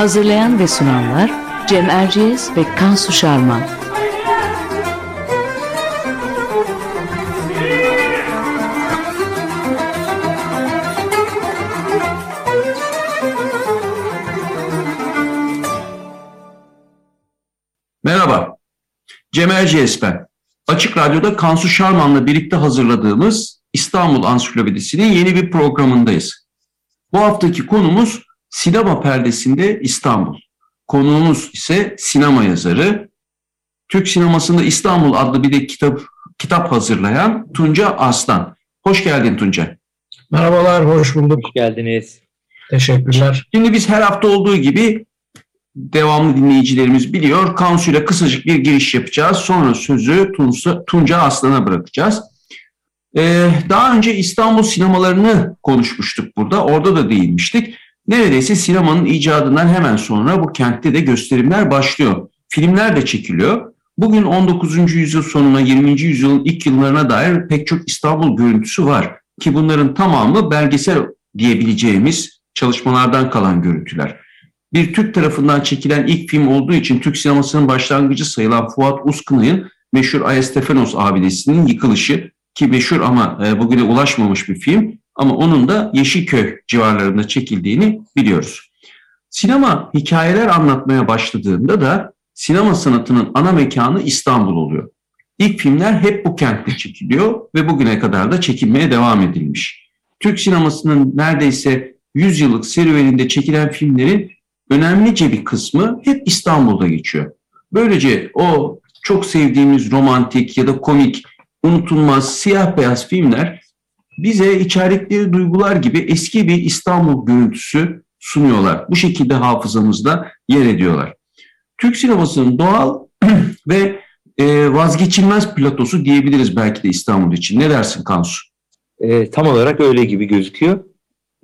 Hazırlayan ve sunanlar Cem Erciyes ve Kansu Şarman. Merhaba, Cem Erciyes ben. Açık Radyo'da Kansu Şarman'la birlikte hazırladığımız İstanbul Ansiklopedisi'nin yeni bir programındayız. Bu haftaki konumuz sinema perdesinde İstanbul. Konuğumuz ise sinema yazarı, Türk sinemasında İstanbul adlı bir de kitap kitap hazırlayan Tunca Aslan. Hoş geldin Tunca. Merhabalar, hoş bulduk. Hoş geldiniz. Teşekkürler. Şimdi biz her hafta olduğu gibi devamlı dinleyicilerimiz biliyor. Kansuyla kısacık bir giriş yapacağız. Sonra sözü Tunca, Tunca Aslan'a bırakacağız. Ee, daha önce İstanbul sinemalarını konuşmuştuk burada. Orada da değinmiştik. Neredeyse sinemanın icadından hemen sonra bu kentte de gösterimler başlıyor. Filmler de çekiliyor. Bugün 19. yüzyıl sonuna 20. yüzyılın ilk yıllarına dair pek çok İstanbul görüntüsü var. Ki bunların tamamı belgesel diyebileceğimiz çalışmalardan kalan görüntüler. Bir Türk tarafından çekilen ilk film olduğu için Türk sinemasının başlangıcı sayılan Fuat Uskınay'ın meşhur Ayestefanos abidesinin yıkılışı ki meşhur ama e, bugüne ulaşmamış bir film ama onun da Yeşilköy civarlarında çekildiğini biliyoruz. Sinema hikayeler anlatmaya başladığında da sinema sanatının ana mekanı İstanbul oluyor. İlk filmler hep bu kentte çekiliyor ve bugüne kadar da çekilmeye devam edilmiş. Türk sinemasının neredeyse 100 yıllık serüveninde çekilen filmlerin önemlice bir kısmı hep İstanbul'da geçiyor. Böylece o çok sevdiğimiz romantik ya da komik, unutulmaz siyah beyaz filmler bize içerikleri duygular gibi eski bir İstanbul görüntüsü sunuyorlar. Bu şekilde hafızamızda yer ediyorlar. Türk sinemasının doğal ve e, vazgeçilmez platosu diyebiliriz belki de İstanbul için. Ne dersin Kansu? E, tam olarak öyle gibi gözüküyor.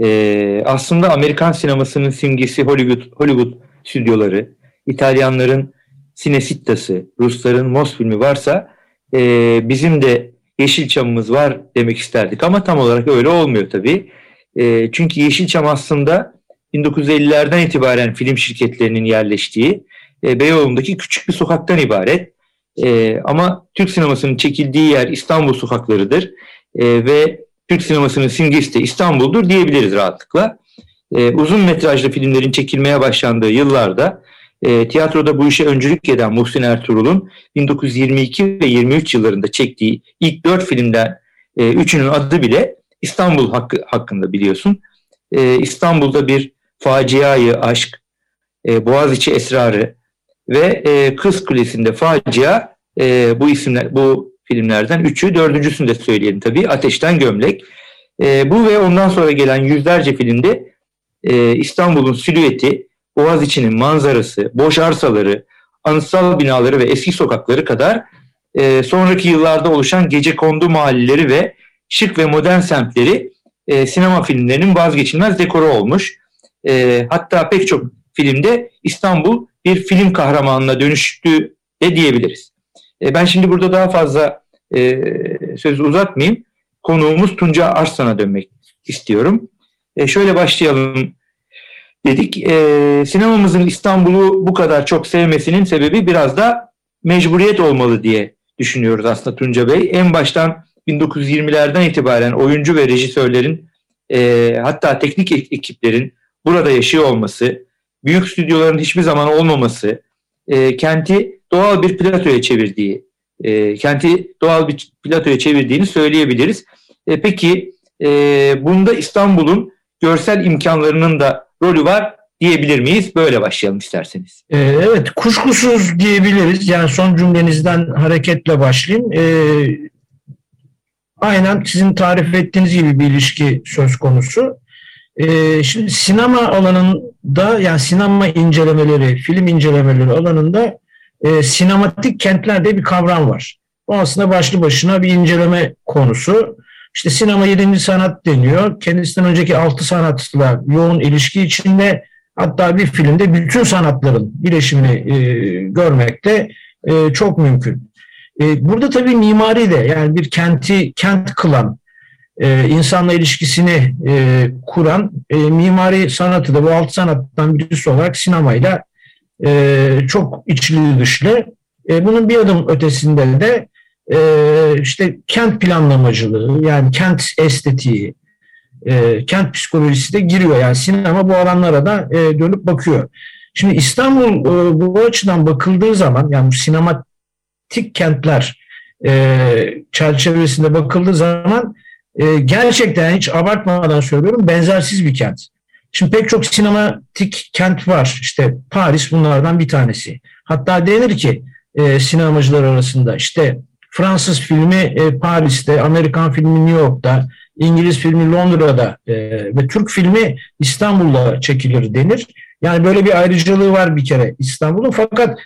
E, aslında Amerikan sinemasının simgesi Hollywood, Hollywood stüdyoları, İtalyanların Cinecitta'sı, Rusların Mos filmi varsa e, bizim de Yeşilçam'ımız var demek isterdik ama tam olarak öyle olmuyor tabii. E, çünkü Yeşilçam aslında 1950'lerden itibaren film şirketlerinin yerleştiği e, Beyoğlu'ndaki küçük bir sokaktan ibaret. E, ama Türk sinemasının çekildiği yer İstanbul sokaklarıdır e, ve Türk sinemasının simgesi de İstanbul'dur diyebiliriz rahatlıkla. E, uzun metrajlı filmlerin çekilmeye başlandığı yıllarda e, tiyatroda bu işe öncülük eden Muhsin Ertuğrul'un 1922 ve 23 yıllarında çektiği ilk dört filmden e, üçünün adı bile İstanbul hakkı, hakkında biliyorsun. E, İstanbul'da bir faciayı aşk, e, Boğaziçi esrarı ve e, Kız Kulesi'nde facia e, bu isimler bu filmlerden üçü, dördüncüsünü de söyleyelim tabii. Ateşten Gömlek. E, bu ve ondan sonra gelen yüzlerce filmde e, İstanbul'un silüeti, Boğaziçi'nin manzarası, boş arsaları, anıtsal binaları ve eski sokakları kadar e, sonraki yıllarda oluşan gece kondu mahalleleri ve şık ve modern semtleri e, sinema filmlerinin vazgeçilmez dekoru olmuş. E, hatta pek çok filmde İstanbul bir film kahramanına dönüştü de diyebiliriz. E, ben şimdi burada daha fazla e, sözü uzatmayayım. Konuğumuz Tunca Arslan'a dönmek istiyorum. E, şöyle başlayalım dedik. E, sinemamızın İstanbul'u bu kadar çok sevmesinin sebebi biraz da mecburiyet olmalı diye düşünüyoruz aslında Tunca Bey. En baştan 1920'lerden itibaren oyuncu ve rejisörlerin e, hatta teknik ekiplerin burada yaşıyor olması, büyük stüdyoların hiçbir zaman olmaması, e, kenti doğal bir platoya çevirdiği, e, kenti doğal bir platoya çevirdiğini söyleyebiliriz. E, peki e, bunda İstanbul'un görsel imkanlarının da rolü var diyebilir miyiz? Böyle başlayalım isterseniz. Ee, evet, kuşkusuz diyebiliriz. Yani son cümlenizden hareketle başlayayım. Ee, aynen sizin tarif ettiğiniz gibi bir ilişki söz konusu. Ee, şimdi sinema alanında yani sinema incelemeleri, film incelemeleri alanında e, sinematik kentler diye bir kavram var. O aslında başlı başına bir inceleme konusu. İşte sinema yedinci sanat deniyor. Kendisinden önceki altı sanatla yoğun ilişki içinde hatta bir filmde bütün sanatların bileşimini e, görmek de e, çok mümkün. E, burada tabii mimari de yani bir kenti kent kılan, e, insanla ilişkisini e, kuran e, mimari sanatı da bu altı sanattan birisi olarak sinemayla e, çok içli dışlı. E, bunun bir adım ötesinde de e, işte kent planlamacılığı yani kent estetiği, e, kent psikolojisi de giriyor. Yani sinema bu alanlara da e, dönüp bakıyor. Şimdi İstanbul e, bu açıdan bakıldığı zaman yani sinematik kentler çerçevesinde bakıldığı zaman gerçekten hiç abartmadan söylüyorum benzersiz bir kent. Şimdi pek çok sinematik kent var. İşte Paris bunlardan bir tanesi. Hatta denir ki e, sinemacılar arasında işte Fransız filmi e, Paris'te, Amerikan filmi New York'ta, İngiliz filmi Londra'da e, ve Türk filmi İstanbul'da çekilir denir. Yani böyle bir ayrıcalığı var bir kere İstanbul'un. Fakat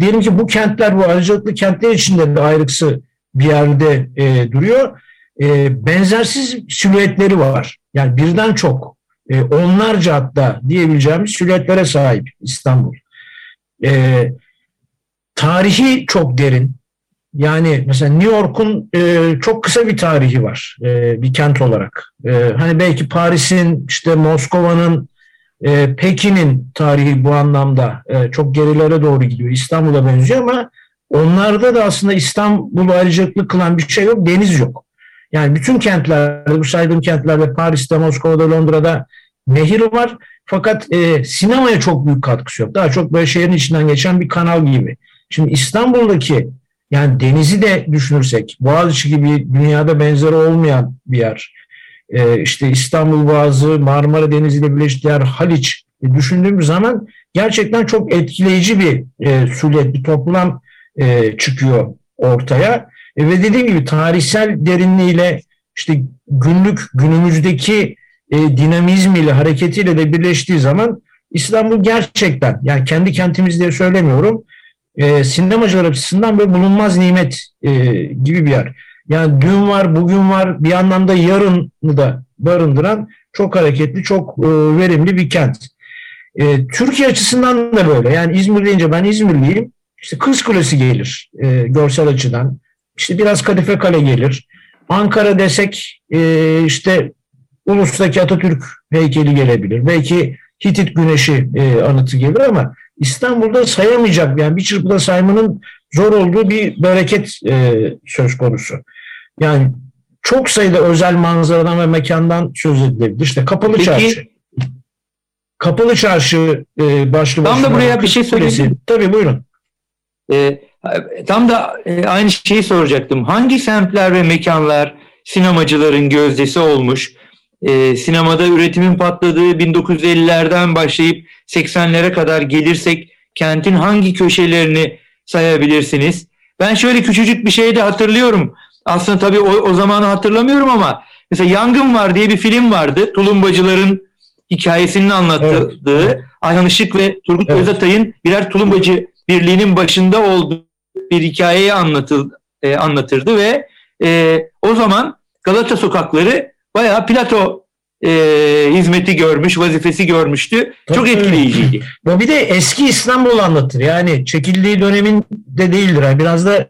diyelim ki bu kentler, bu ayrıcalıklı kentler içinde de ayrıksı bir yerde e, duruyor. E, benzersiz silüetleri var. Yani birden çok, e, onlarca hatta diyebileceğimiz silüetlere sahip İstanbul. E, tarihi çok derin. Yani mesela New York'un e, çok kısa bir tarihi var e, bir kent olarak. E, hani belki Paris'in, işte Moskova'nın, e, Pekin'in tarihi bu anlamda e, çok gerilere doğru gidiyor. İstanbul'a benziyor ama onlarda da aslında İstanbul'u ayrıcalıklı kılan bir şey yok, deniz yok. Yani bütün kentlerde, bu saydığım kentlerde Paris'te, Moskova'da, Londra'da nehir var. Fakat e, sinemaya çok büyük katkısı yok. Daha çok böyle şehrin içinden geçen bir kanal gibi. Şimdi İstanbul'daki yani denizi de düşünürsek, Boğaziçi gibi dünyada benzeri olmayan bir yer. E, işte İstanbul Boğazı, Marmara Denizi ile birleştiği yer Haliç düşündüğümüz zaman gerçekten çok etkileyici bir e, sület, bir toplam e, çıkıyor ortaya. E, ve dediğim gibi tarihsel derinliğiyle işte günlük günümüzdeki e, dinamizmiyle, hareketiyle de birleştiği zaman İstanbul gerçekten yani kendi kentimiz diye söylemiyorum e, sinemacılar açısından böyle bulunmaz nimet e, gibi bir yer. Yani dün var, bugün var, bir anlamda yarını da barındıran çok hareketli, çok e, verimli bir kent. E, Türkiye açısından da böyle. Yani İzmir deyince ben İzmirliyim. İşte Kız Kulesi gelir e, görsel açıdan. İşte biraz Kadife Kale gelir. Ankara desek e, işte Ulus'taki Atatürk heykeli gelebilir. Belki Hitit Güneşi e, anıtı gelir ama İstanbul'da sayamayacak yani bir çırpıda saymanın zor olduğu bir bereket e, söz konusu. Yani çok sayıda özel manzaradan ve mekandan söz edilebilir. İşte Kapalı Peki, Çarşı. Kapalı Çarşı e, başlı Tam da buraya bir şey söyleyeyim. Tabii buyurun. E, tam da e, aynı şeyi soracaktım. Hangi semtler ve mekanlar sinemacıların gözdesi olmuş? E, sinemada üretimin patladığı 1950'lerden başlayıp 80'lere kadar gelirsek kentin hangi köşelerini sayabilirsiniz? Ben şöyle küçücük bir şey de hatırlıyorum. Aslında tabii o, o zamanı hatırlamıyorum ama mesela Yangın Var diye bir film vardı. Tulumbacıların hikayesinin anlattığı evet. Ayhan Işık ve Turgut evet. Özatay'ın birer tulumbacı birliğinin başında olduğu bir hikayeyi anlatıl, e, anlatırdı ve e, o zaman Galata sokakları bayağı Plato e, hizmeti görmüş, vazifesi görmüştü. Tabii, Çok etkileyiciydi. Bu bir de eski İstanbul anlatır. Yani çekildiği dönemin de değildir. Yani biraz da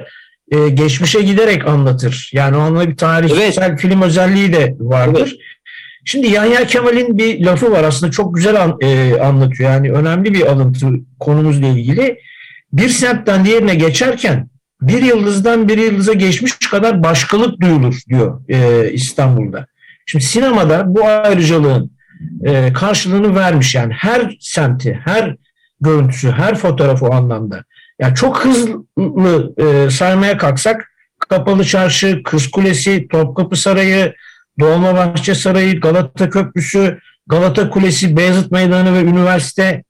e, geçmişe giderek anlatır. Yani o anlamda bir tarihsel evet. film özelliği de vardır. Evet. Şimdi Yahya Kemal'in bir lafı var aslında çok güzel an, e, anlatıyor. Yani önemli bir alıntı konumuzla ilgili. Bir semtten diğerine geçerken bir yıldızdan bir yıldıza geçmiş kadar başkalık duyulur diyor e, İstanbul'da. Şimdi sinemada bu ayrıcalığın e, karşılığını vermiş yani her semti, her görüntüsü, her fotoğrafı o anlamda. Yani çok hızlı e, saymaya kalksak Kapalı Çarşı, Kız Kulesi, Topkapı Sarayı, Dolmabahçe Sarayı, Galata Köprüsü, Galata Kulesi, Beyazıt Meydanı ve Üniversite,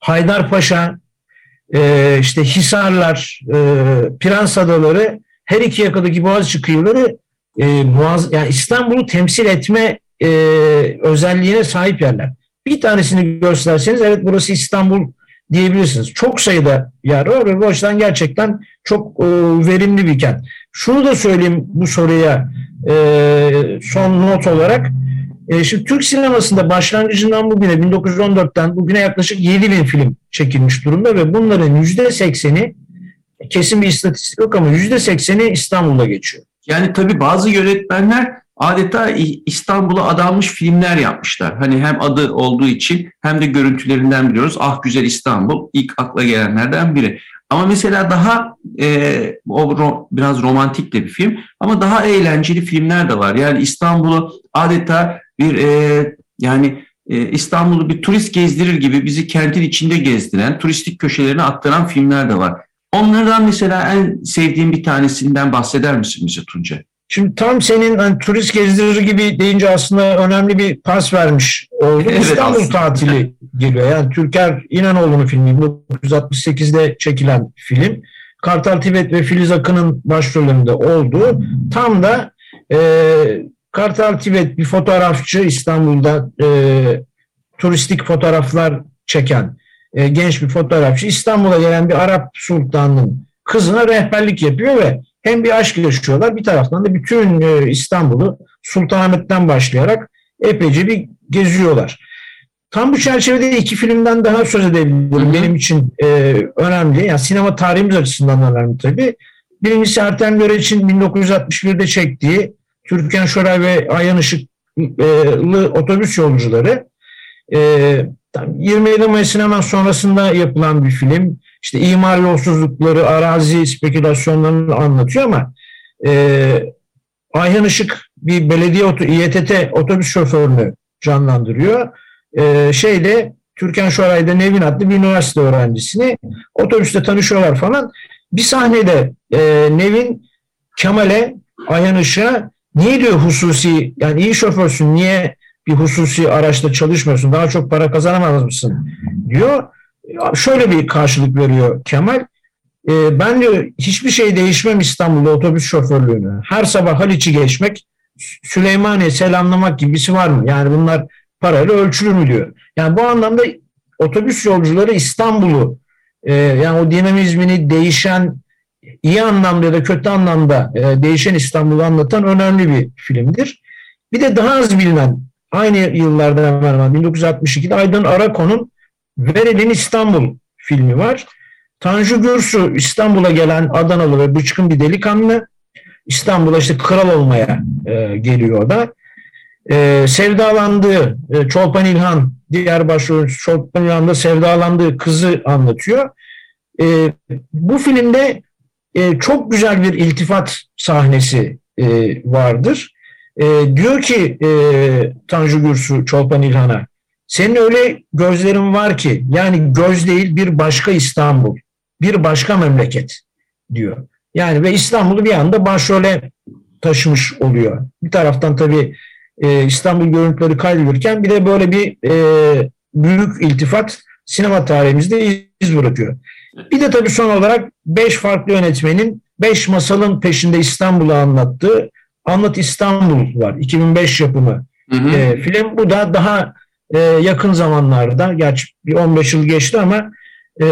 Haydarpaşa, e, işte Hisarlar, e, Prens Adaları, her iki yakadaki Boğaziçi kıyıları e, muaz yani İstanbul'u temsil etme e, özelliğine sahip yerler. Bir tanesini gösterseniz evet burası İstanbul diyebilirsiniz. Çok sayıda yer var ve bu açıdan gerçekten çok e, verimli bir kent. Şunu da söyleyeyim bu soruya e, son not olarak. E, şimdi Türk sinemasında başlangıcından bugüne 1914'ten bugüne yaklaşık 7 bin film çekilmiş durumda ve bunların %80'i kesin bir istatistik yok ama %80'i İstanbul'da geçiyor. Yani tabii bazı yönetmenler adeta İstanbul'a adanmış filmler yapmışlar. Hani hem adı olduğu için hem de görüntülerinden biliyoruz. Ah Güzel İstanbul ilk akla gelenlerden biri. Ama mesela daha e, o ro, biraz romantik de bir film ama daha eğlenceli filmler de var. Yani İstanbul'u adeta bir e, yani e, İstanbul'u bir turist gezdirir gibi bizi kentin içinde gezdiren, turistik köşelerine aktaran filmler de var. Onlardan mesela en sevdiğim bir tanesinden bahseder misin bize Tunca? Şimdi tam senin hani, turist gezdirir gibi deyince aslında önemli bir pas vermiş oldum. Evet, İstanbul aslında. tatili geliyor. Yani Türker İnanoğlu'nun filmi 1968'de çekilen film. Kartal Tibet ve Filiz Akın'ın başrolünde olduğu tam da e, Kartal Tibet bir fotoğrafçı İstanbul'da e, turistik fotoğraflar çeken e, genç bir fotoğrafçı İstanbul'a gelen bir Arap sultanının kızına rehberlik yapıyor ve hem bir aşk yaşıyorlar bir taraftan da bütün e, İstanbul'u Sultanahmet'ten başlayarak epeyce bir geziyorlar. Tam bu çerçevede iki filmden daha söz edebilirim. Hı hı. Benim için e, önemli. Yani sinema tarihimiz açısından önemli tabii. Birincisi Ertem Göreç'in 1961'de çektiği Türkan Şoray ve Ayhan Işıklı otobüs yolcuları. E, 27 Mayıs'ın hemen sonrasında yapılan bir film. İşte imar yolsuzlukları, arazi spekülasyonlarını anlatıyor ama e, Ayhan Işık bir belediye İETT otobüs şoförünü canlandırıyor. E, şeyde Türkan Şoray'da Nevin adlı bir üniversite öğrencisini otobüste tanışıyorlar falan. Bir sahnede e, Nevin Kemal'e Ayhan Işık'a niye diyor hususi yani iyi şoförsün niye bir hususi araçta çalışmıyorsun daha çok para kazanamaz mısın diyor. Şöyle bir karşılık veriyor Kemal. E, ben diyor hiçbir şey değişmem İstanbul'da otobüs şoförlüğünü. Her sabah Haliç'i geçmek, Süleymaniye selamlamak gibisi var mı? Yani bunlar parayla ölçülür mü diyor. Yani bu anlamda otobüs yolcuları İstanbul'u e, yani o dinamizmini değişen iyi anlamda ya da kötü anlamda e, değişen İstanbul'u anlatan önemli bir filmdir. Bir de daha az bilinen aynı yıllarda hemen hemen 1962'de Aydın Arakon'un Veredin İstanbul filmi var. Tanju Gürsu İstanbul'a gelen Adanalı ve bıçkın bir delikanlı. İstanbul'a işte kral olmaya e, geliyor da. E, sevdalandığı e, Çolpan İlhan, diğer başrolcü Çolpan İlhan'da sevdalandığı kızı anlatıyor. E, bu filmde e, çok güzel bir iltifat sahnesi e, vardır. E, diyor ki e, Tanju Gürsu Çolpan İlhan'a senin öyle gözlerin var ki yani göz değil bir başka İstanbul, bir başka memleket diyor. Yani ve İstanbul'u bir anda başrole taşımış oluyor. Bir taraftan tabii e, İstanbul görüntüleri kaydedilirken bir de böyle bir e, büyük iltifat sinema tarihimizde iz bırakıyor. Bir de tabii son olarak beş farklı yönetmenin beş masalın peşinde İstanbul'u anlattığı Anlat İstanbul var. 2005 yapımı hı hı. E, film. Bu da daha e, yakın zamanlarda, gerçi bir 15 yıl geçti ama e,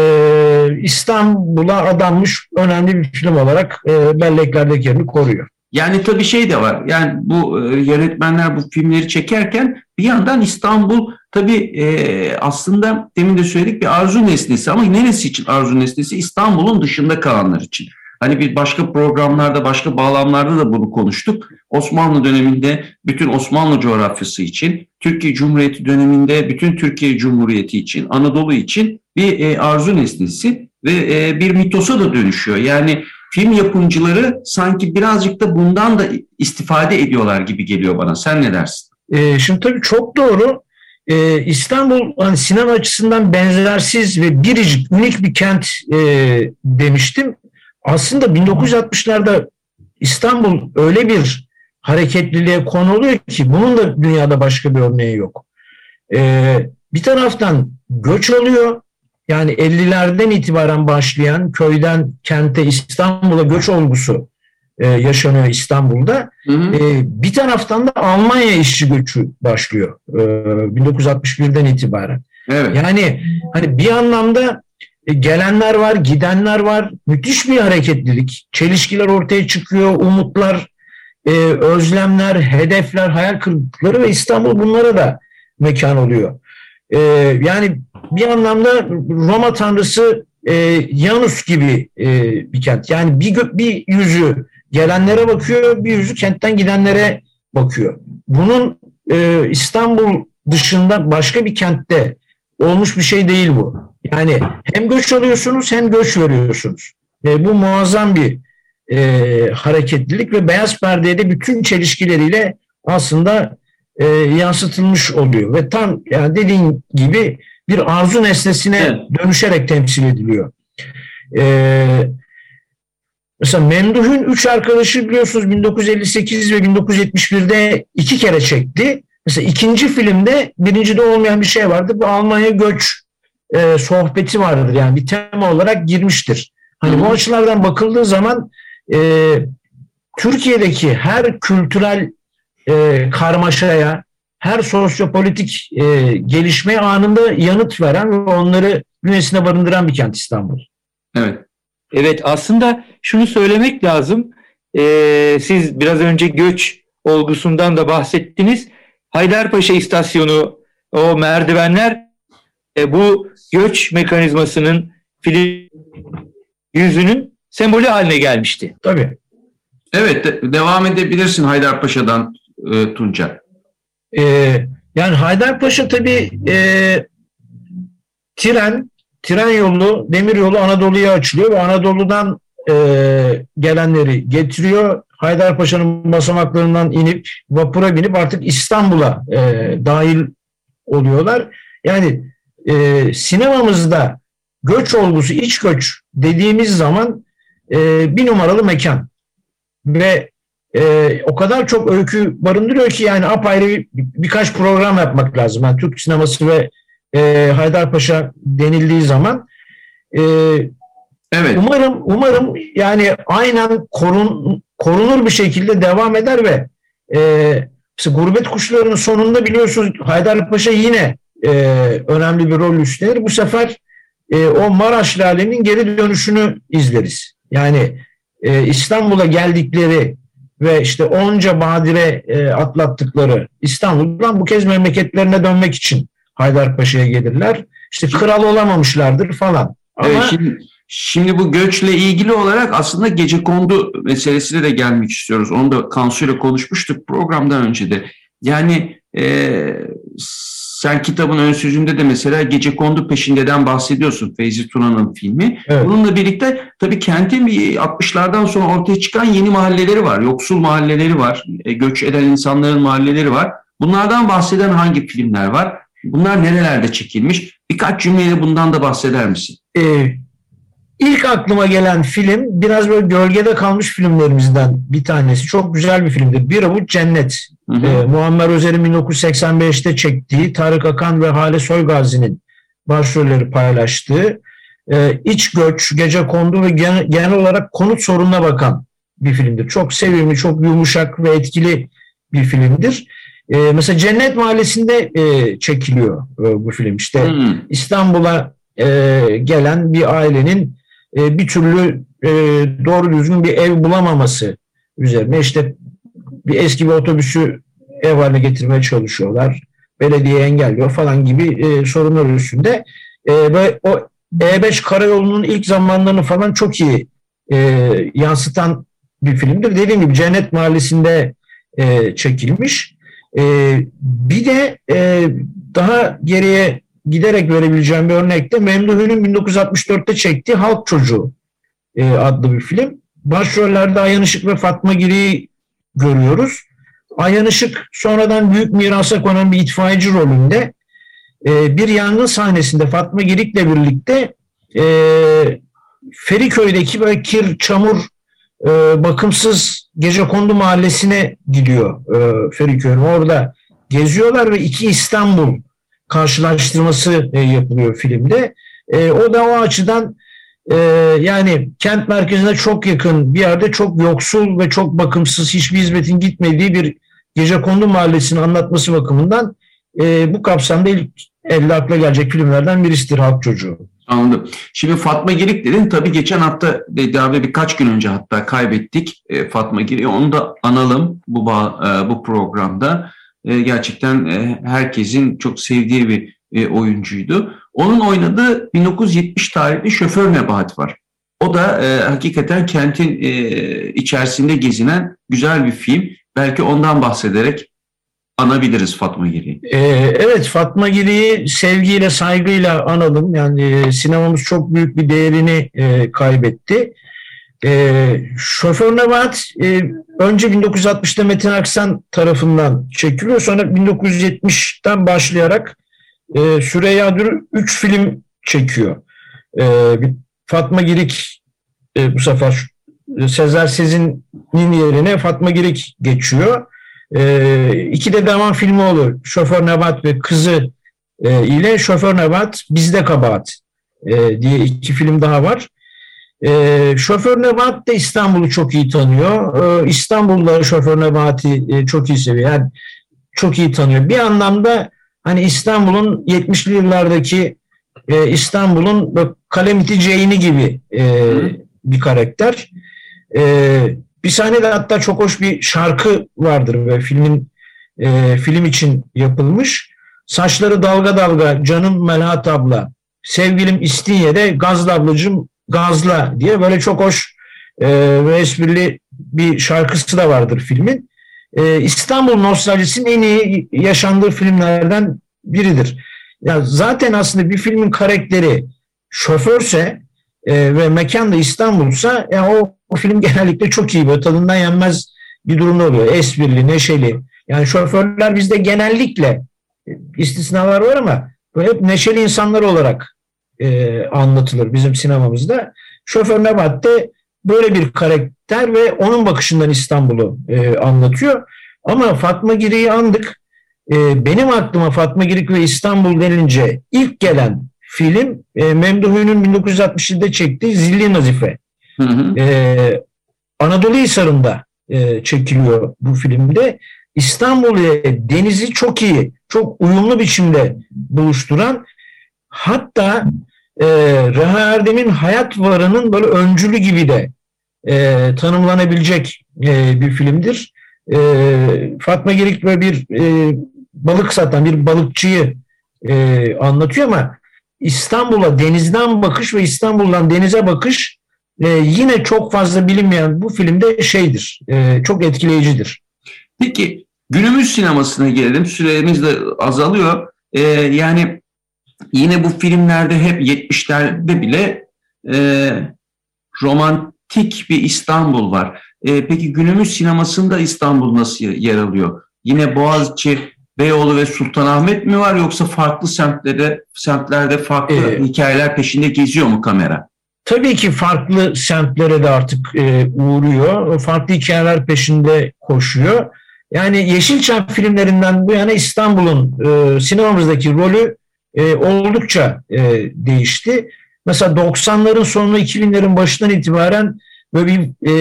İstanbul'a adanmış önemli bir film olarak e, belleklerdeki yerini koruyor. Yani tabii şey de var. Yani bu e, yönetmenler bu filmleri çekerken bir yandan İstanbul tabii e, aslında demin de söyledik bir arzu nesnesi ama neresi için arzu nesnesi? İstanbul'un dışında kalanlar için. Hani bir başka programlarda, başka bağlamlarda da bunu konuştuk. Osmanlı döneminde bütün Osmanlı coğrafyası için, Türkiye Cumhuriyeti döneminde bütün Türkiye Cumhuriyeti için, Anadolu için bir e, arzu nesnesi ve e, bir mitosa da dönüşüyor. Yani film yapımcıları sanki birazcık da bundan da istifade ediyorlar gibi geliyor bana. Sen ne dersin? E, şimdi tabii çok doğru. Ee, İstanbul hani sinema açısından benzersiz ve biricik, unik bir kent e, demiştim aslında 1960'larda İstanbul öyle bir hareketliliğe konu oluyor ki bunun da dünyada başka bir örneği yok. Ee, bir taraftan göç oluyor. Yani 50'lerden itibaren başlayan köyden kente İstanbul'a göç olgusu e, yaşanıyor İstanbul'da. Hı hı. E, bir taraftan da Almanya işçi göçü başlıyor e, 1961'den itibaren. Evet. Yani hani bir anlamda gelenler var, gidenler var. Müthiş bir hareketlilik. Çelişkiler ortaya çıkıyor, umutlar, e, özlemler, hedefler, hayal kırıklıkları ve İstanbul bunlara da mekan oluyor. E, yani bir anlamda Roma tanrısı e, Yanus gibi e, bir kent. Yani bir, bir yüzü gelenlere bakıyor, bir yüzü kentten gidenlere bakıyor. Bunun e, İstanbul dışında başka bir kentte olmuş bir şey değil bu. Yani hem göç alıyorsunuz hem göç veriyorsunuz. E, bu muazzam bir e, hareketlilik ve beyaz perdeye de bütün çelişkileriyle aslında e, yansıtılmış oluyor. Ve tam yani dediğin gibi bir arzu nesnesine Evet. dönüşerek temsil ediliyor. E, mesela Memduh'un üç arkadaşı biliyorsunuz 1958 ve 1971'de iki kere çekti. Mesela ikinci filmde birincide olmayan bir şey vardı. Bu Almanya göç e, sohbeti vardır. Yani bir tema olarak girmiştir. Hani bu açılardan bakıldığı zaman e, Türkiye'deki her kültürel e, karmaşaya, her sosyopolitik e, gelişmeye anında yanıt veren ve onları bünyesine barındıran bir kent İstanbul. Evet. Evet aslında şunu söylemek lazım. Ee, siz biraz önce göç olgusundan da bahsettiniz. Haydarpaşa istasyonu o merdivenler e, bu göç mekanizmasının film yüzünün sembolü haline gelmişti. Tabii. Evet. de- devam edebilirsin Haydarpaşa'dan e, Tunca. E, yani Haydarpaşa tabii e, tren, tren yolu, demir yolu Anadolu'ya açılıyor ve Anadolu'dan e, gelenleri getiriyor. Haydarpaşa'nın basamaklarından inip vapura binip artık İstanbul'a e, dahil oluyorlar. Yani e, sinemamızda göç olgusu, iç göç dediğimiz zaman e, bir numaralı mekan ve e, o kadar çok öykü barındırıyor ki yani apayrı bir, birkaç program yapmak lazım. Yani Türk sineması ve e, Haydarpaşa denildiği zaman e, Evet. umarım umarım yani aynen korun, korunur bir şekilde devam eder ve e, Gurbet Kuşları'nın sonunda biliyorsunuz Haydarpaşa yine e, önemli bir rol üstlenir. Bu sefer e, o Maraş Lale'nin geri dönüşünü izleriz. Yani e, İstanbul'a geldikleri ve işte onca badire e, atlattıkları İstanbul'dan bu kez memleketlerine dönmek için Haydarpaşa'ya gelirler. İşte kral olamamışlardır falan. Ama Evet, şimdi, şimdi bu göçle ilgili olarak aslında gece kondu meselesine de gelmek istiyoruz. Onu da Kansu ile konuşmuştuk programdan önce de. Yani e, sen kitabın ön sözünde de mesela gece kondu peşindeden bahsediyorsun Feyzi Tuna'nın filmi. Evet. Bununla birlikte tabii kentin bir 60'lardan sonra ortaya çıkan yeni mahalleleri var. Yoksul mahalleleri var. e, göç eden insanların mahalleleri var. Bunlardan bahseden hangi filmler var? Bunlar nerelerde çekilmiş? Birkaç cümleyle bundan da bahseder misin? Ee, ilk aklıma gelen film biraz böyle gölgede kalmış filmlerimizden bir tanesi. Çok güzel bir filmdir. Bir Avuç Cennet. Hı hı. Ee, Muammer Özer'in 1985'te çektiği Tarık Akan ve Hale Soygazi'nin başrolleri paylaştığı e, iç göç, gece kondu ve genel, genel olarak konut sorununa bakan bir filmdir. Çok sevimli, çok yumuşak ve etkili bir filmdir. E, mesela Cennet Mahallesi'nde e, çekiliyor e, bu film. İşte. İstanbul'a e, gelen bir ailenin e, bir türlü e, doğru düzgün bir ev bulamaması üzerine işte bir eski bir otobüsü ev haline getirmeye çalışıyorlar. Belediye engelliyor falan gibi e, sorunlar üstünde. Ve o E5 karayolunun ilk zamanlarını falan çok iyi yansıtan bir filmdir. Dediğim gibi Cennet Mahallesi'nde çekilmiş. Bir de daha geriye giderek verebileceğim bir örnek de Memduhü'nün 1964'te çektiği Halk Çocuğu e, adlı bir film. Başrollerde Ayhan Işık ve Fatma Giri'yi görüyoruz. Ayhan Işık sonradan büyük mirasa konan bir itfaiyeci rolünde e, bir yangın sahnesinde Fatma Girik'le birlikte e, Feriköy'deki böyle kir, çamur, e, bakımsız Gecekondu mahallesine gidiyor e, Feriköy'ün. Orada geziyorlar ve iki İstanbul karşılaştırması e, yapılıyor filmde. E, o da o açıdan e, yani kent merkezine çok yakın bir yerde çok yoksul ve çok bakımsız hiçbir hizmetin gitmediği bir gece kondu mahallesini anlatması bakımından bu kapsamda ilk elde akla gelecek filmlerden birisidir Halk Çocuğu. Anladım. Şimdi Fatma Girik dedin. Tabii geçen hafta daha birkaç gün önce hatta kaybettik Fatma Girik'i. Onu da analım bu bu programda. E, gerçekten e, herkesin çok sevdiği bir e, oyuncuydu. Onun oynadığı 1970 tarihli Şoför Nebahat var. O da e, hakikaten kentin e, içerisinde gezinen güzel bir film. Belki ondan bahsederek anabiliriz Fatma Giri'yi. Ee, evet Fatma Giri'yi sevgiyle saygıyla analım. Yani e, sinemamız çok büyük bir değerini e, kaybetti. E, Şoför Nebahat e, önce 1960'da Metin Aksan tarafından çekiliyor. Sonra 1970'ten başlayarak e, Süreyya Dürü 3 film çekiyor. E, Fatma Girik e, bu sefer Sezer Sezin'in yerine Fatma Girik geçiyor. E, iki de devam filmi olur. Şoför Nebat ve kızı e, ile Şoför Nebat Bizde Kabahat e, diye iki film daha var. E, Şoför Nebat da İstanbul'u çok iyi tanıyor. E, İstanbul'da Şoför Nebat'i e, çok iyi seviyor. Yani çok iyi tanıyor. Bir anlamda hani İstanbul'un 70'li yıllardaki e, İstanbul'un Kalemiti Ceyni gibi e, bir karakter. E, bir sahnede hatta çok hoş bir şarkı vardır ve filmin e, film için yapılmış. Saçları dalga dalga canım Melahat abla, sevgilim İstinye'de Gazlı ablacım Gazla diye böyle çok hoş e, ve esprili bir şarkısı da vardır filmin. E, İstanbul nostaljisinin en iyi yaşandığı filmlerden biridir. Ya zaten aslında bir filmin karakteri şoförse e, ve mekan da İstanbul'sa ya o, o film genellikle çok iyi böyle tadından yenmez bir durumda oluyor. Esprili, neşeli. Yani şoförler bizde genellikle istisnalar var ama böyle hep neşeli insanlar olarak e, anlatılır bizim sinemamızda. Şoför Nebat de böyle bir karakter ve onun bakışından İstanbul'u e, anlatıyor. Ama Fatma Giri'yi andık. E, benim aklıma Fatma Girik ve İstanbul denince ilk gelen film e, Memduhu'nun 1967'de çektiği Zilli Nazife. Hı hı. E, Anadolu Hisarı'nda e, çekiliyor bu filmde. İstanbul ile denizi çok iyi, çok uyumlu biçimde buluşturan hatta e, Reha Erdem'in hayat varının böyle öncülü gibi de e, tanımlanabilecek e, bir filmdir. E, Fatma Girik böyle bir e, balık satan bir balıkçıyı e, anlatıyor ama İstanbul'a denizden bakış ve İstanbul'dan denize bakış e, yine çok fazla bilinmeyen bu filmde şeydir, e, çok etkileyicidir. Peki günümüz sinemasına gelelim. Süremiz de azalıyor. E, yani yine bu filmlerde hep 70'lerde bile e, romantik bir İstanbul var. E, peki günümüz sinemasında İstanbul nasıl yer alıyor? Yine Boğaziçi Beyoğlu ve Sultanahmet mi var yoksa farklı semtlerde semtlerde farklı ee, hikayeler peşinde geziyor mu kamera? Tabii ki farklı semtlere de artık e, uğruyor. Farklı hikayeler peşinde koşuyor. Yani Yeşilçam filmlerinden bu yana İstanbul'un e, sinemamızdaki rolü e, oldukça e, değişti. Mesela 90'ların sonu 2000'lerin başından itibaren böyle bir e,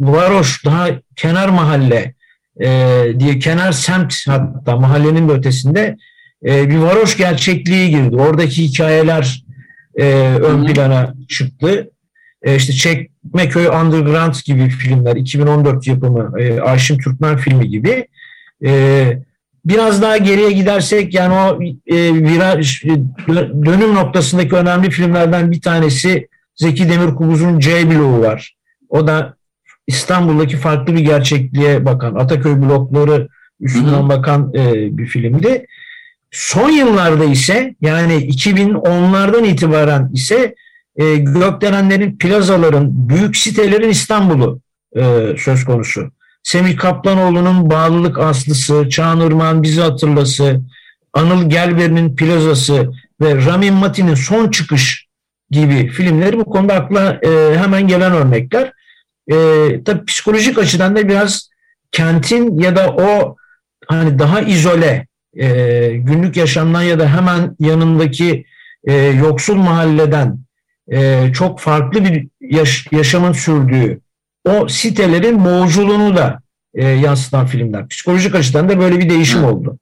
varoş, daha kenar mahalle, e, diye kenar semt hatta mahallenin de ötesinde e, bir varoş gerçekliği girdi. Oradaki hikayeler e, ön plana çıktı. E, işte Çekmeköy Underground gibi filmler, 2014 yapımı e, Ayşin Türkmen filmi gibi. E, biraz daha geriye gidersek yani o e, viraj, dönüm noktasındaki önemli filmlerden bir tanesi Zeki Demirkubuz'un C bloğu var. O da İstanbul'daki farklı bir gerçekliğe bakan, Ataköy blokları üstünden bakan e, bir filmdi. Son yıllarda ise yani 2010'lardan itibaren ise e, gökdelenlerin, plazaların, büyük sitelerin İstanbul'u e, söz konusu. Semih Kaplanoğlu'nun Bağlılık Aslısı, Çağınırman Bizi Hatırlası, Anıl Gelber'in Plazası ve Ramin Mati'nin Son Çıkış gibi filmleri bu konuda akla e, hemen gelen örnekler. E, tabii psikolojik açıdan da biraz kentin ya da o hani daha izole e, günlük yaşamdan ya da hemen yanındaki e, yoksul mahalleden e, çok farklı bir yaş, yaşamın sürdüğü o sitelerin boğuculuğunu da e, yansıtan filmler. Psikolojik açıdan da böyle bir değişim Hı. oldu.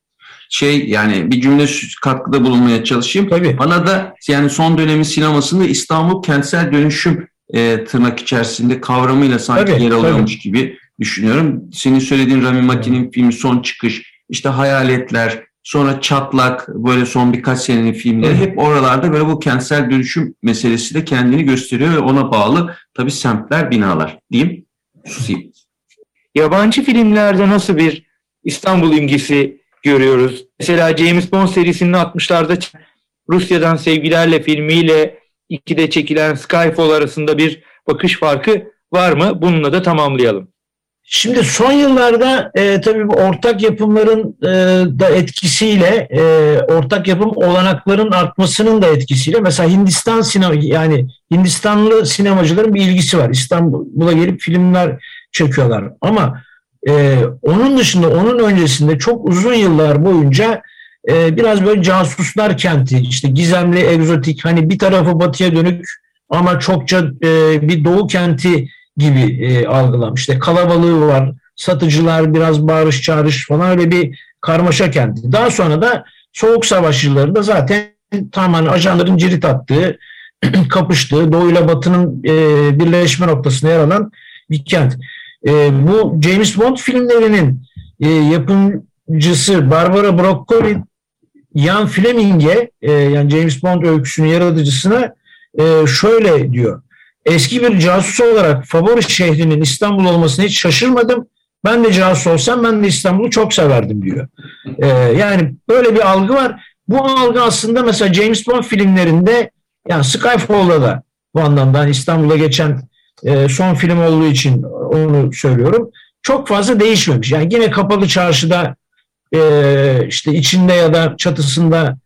Şey yani bir cümle katkıda bulunmaya çalışayım. Tabii. Bana da yani son dönemin sinemasında İstanbul kentsel dönüşüm e, tırnak içerisinde kavramıyla sanki Tabii, yer alıyormuş gibi düşünüyorum. Senin söylediğin Rami Malek'in filmi Son Çıkış, işte Hayaletler, sonra Çatlak, böyle son birkaç senenin filmleri hep oralarda böyle bu kentsel dönüşüm meselesi de kendini gösteriyor ve ona bağlı tabii semtler, binalar diyeyim. Susayım. Yabancı filmlerde nasıl bir İstanbul imgesi görüyoruz? Mesela James Bond serisinin 60'larda çıkan Rusya'dan Sevgilerle filmiyle ikide çekilen Skyfall arasında bir bakış farkı var mı? Bununla da tamamlayalım. Şimdi son yıllarda e, tabii bu ortak yapımların e, da etkisiyle e, ortak yapım olanakların artmasının da etkisiyle mesela Hindistan sinema yani Hindistanlı sinemacıların bir ilgisi var. İstanbul'a gelip filmler çekiyorlar ama e, onun dışında onun öncesinde çok uzun yıllar boyunca e, biraz böyle casuslar kenti işte gizemli egzotik hani bir tarafı batıya dönük ama çokça e, bir doğu kenti gibi e, algılamış. İşte kalabalığı var, satıcılar biraz bağırış çağırış falan öyle bir karmaşa kenti. Daha sonra da Soğuk Savaş yıllarında zaten tamamen ajanların cirit attığı, kapıştığı, doğuyla batının e, birleşme noktasına yer alan bir kent. E, bu James Bond filmlerinin e, yapımcısı Barbara Broccoli, Ian Fleming'e e, yani James Bond öyküsünün yaratıcısına e, şöyle diyor. Eski bir casus olarak favori şehrinin İstanbul olmasına hiç şaşırmadım. Ben de casus olsam ben de İstanbul'u çok severdim diyor. Ee, yani böyle bir algı var. Bu algı aslında mesela James Bond filmlerinde yani Skyfall'da da bu anlamda hani İstanbul'a geçen e, son film olduğu için onu söylüyorum. Çok fazla değişmemiş. Yani yine kapalı çarşıda e, işte içinde ya da çatısında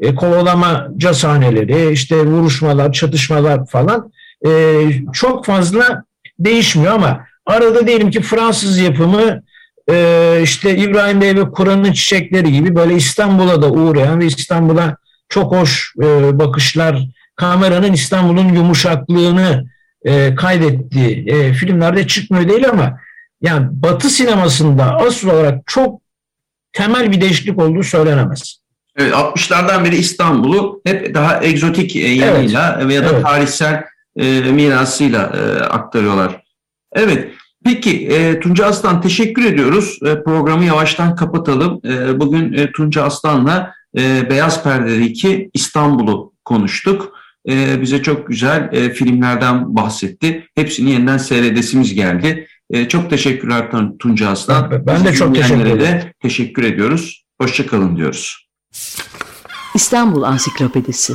e, kovalamaca sahneleri, işte vuruşmalar, çatışmalar falan e, çok fazla değişmiyor ama arada diyelim ki Fransız yapımı e, işte İbrahim Bey ve Kur'an'ın çiçekleri gibi böyle İstanbul'a da uğrayan ve İstanbul'a çok hoş e, bakışlar, kameranın İstanbul'un yumuşaklığını e, kaydettiği e, filmlerde çıkmıyor değil ama yani Batı sinemasında asıl olarak çok temel bir değişiklik olduğu söylenemez. Evet 60'lardan beri İstanbul'u hep daha egzotik e, yanıyla veya da Evet. tarihsel e, mirasıyla e, aktarıyorlar. Evet. Peki e, Tunca Aslan teşekkür ediyoruz. E, programı yavaştan kapatalım. E, bugün e, Tunca Aslan'la e, Beyaz Perde'deki İstanbul'u konuştuk. E, bize çok güzel e, filmlerden bahsetti. Hepsini yeniden seyredesimiz geldi. E, çok teşekkürler Tun- Tunca Aslan. Ben- ben de çok teşekkür ederim. de Teşekkür ediyoruz. Hoşçakalın diyoruz. İstanbul Ansiklopedisi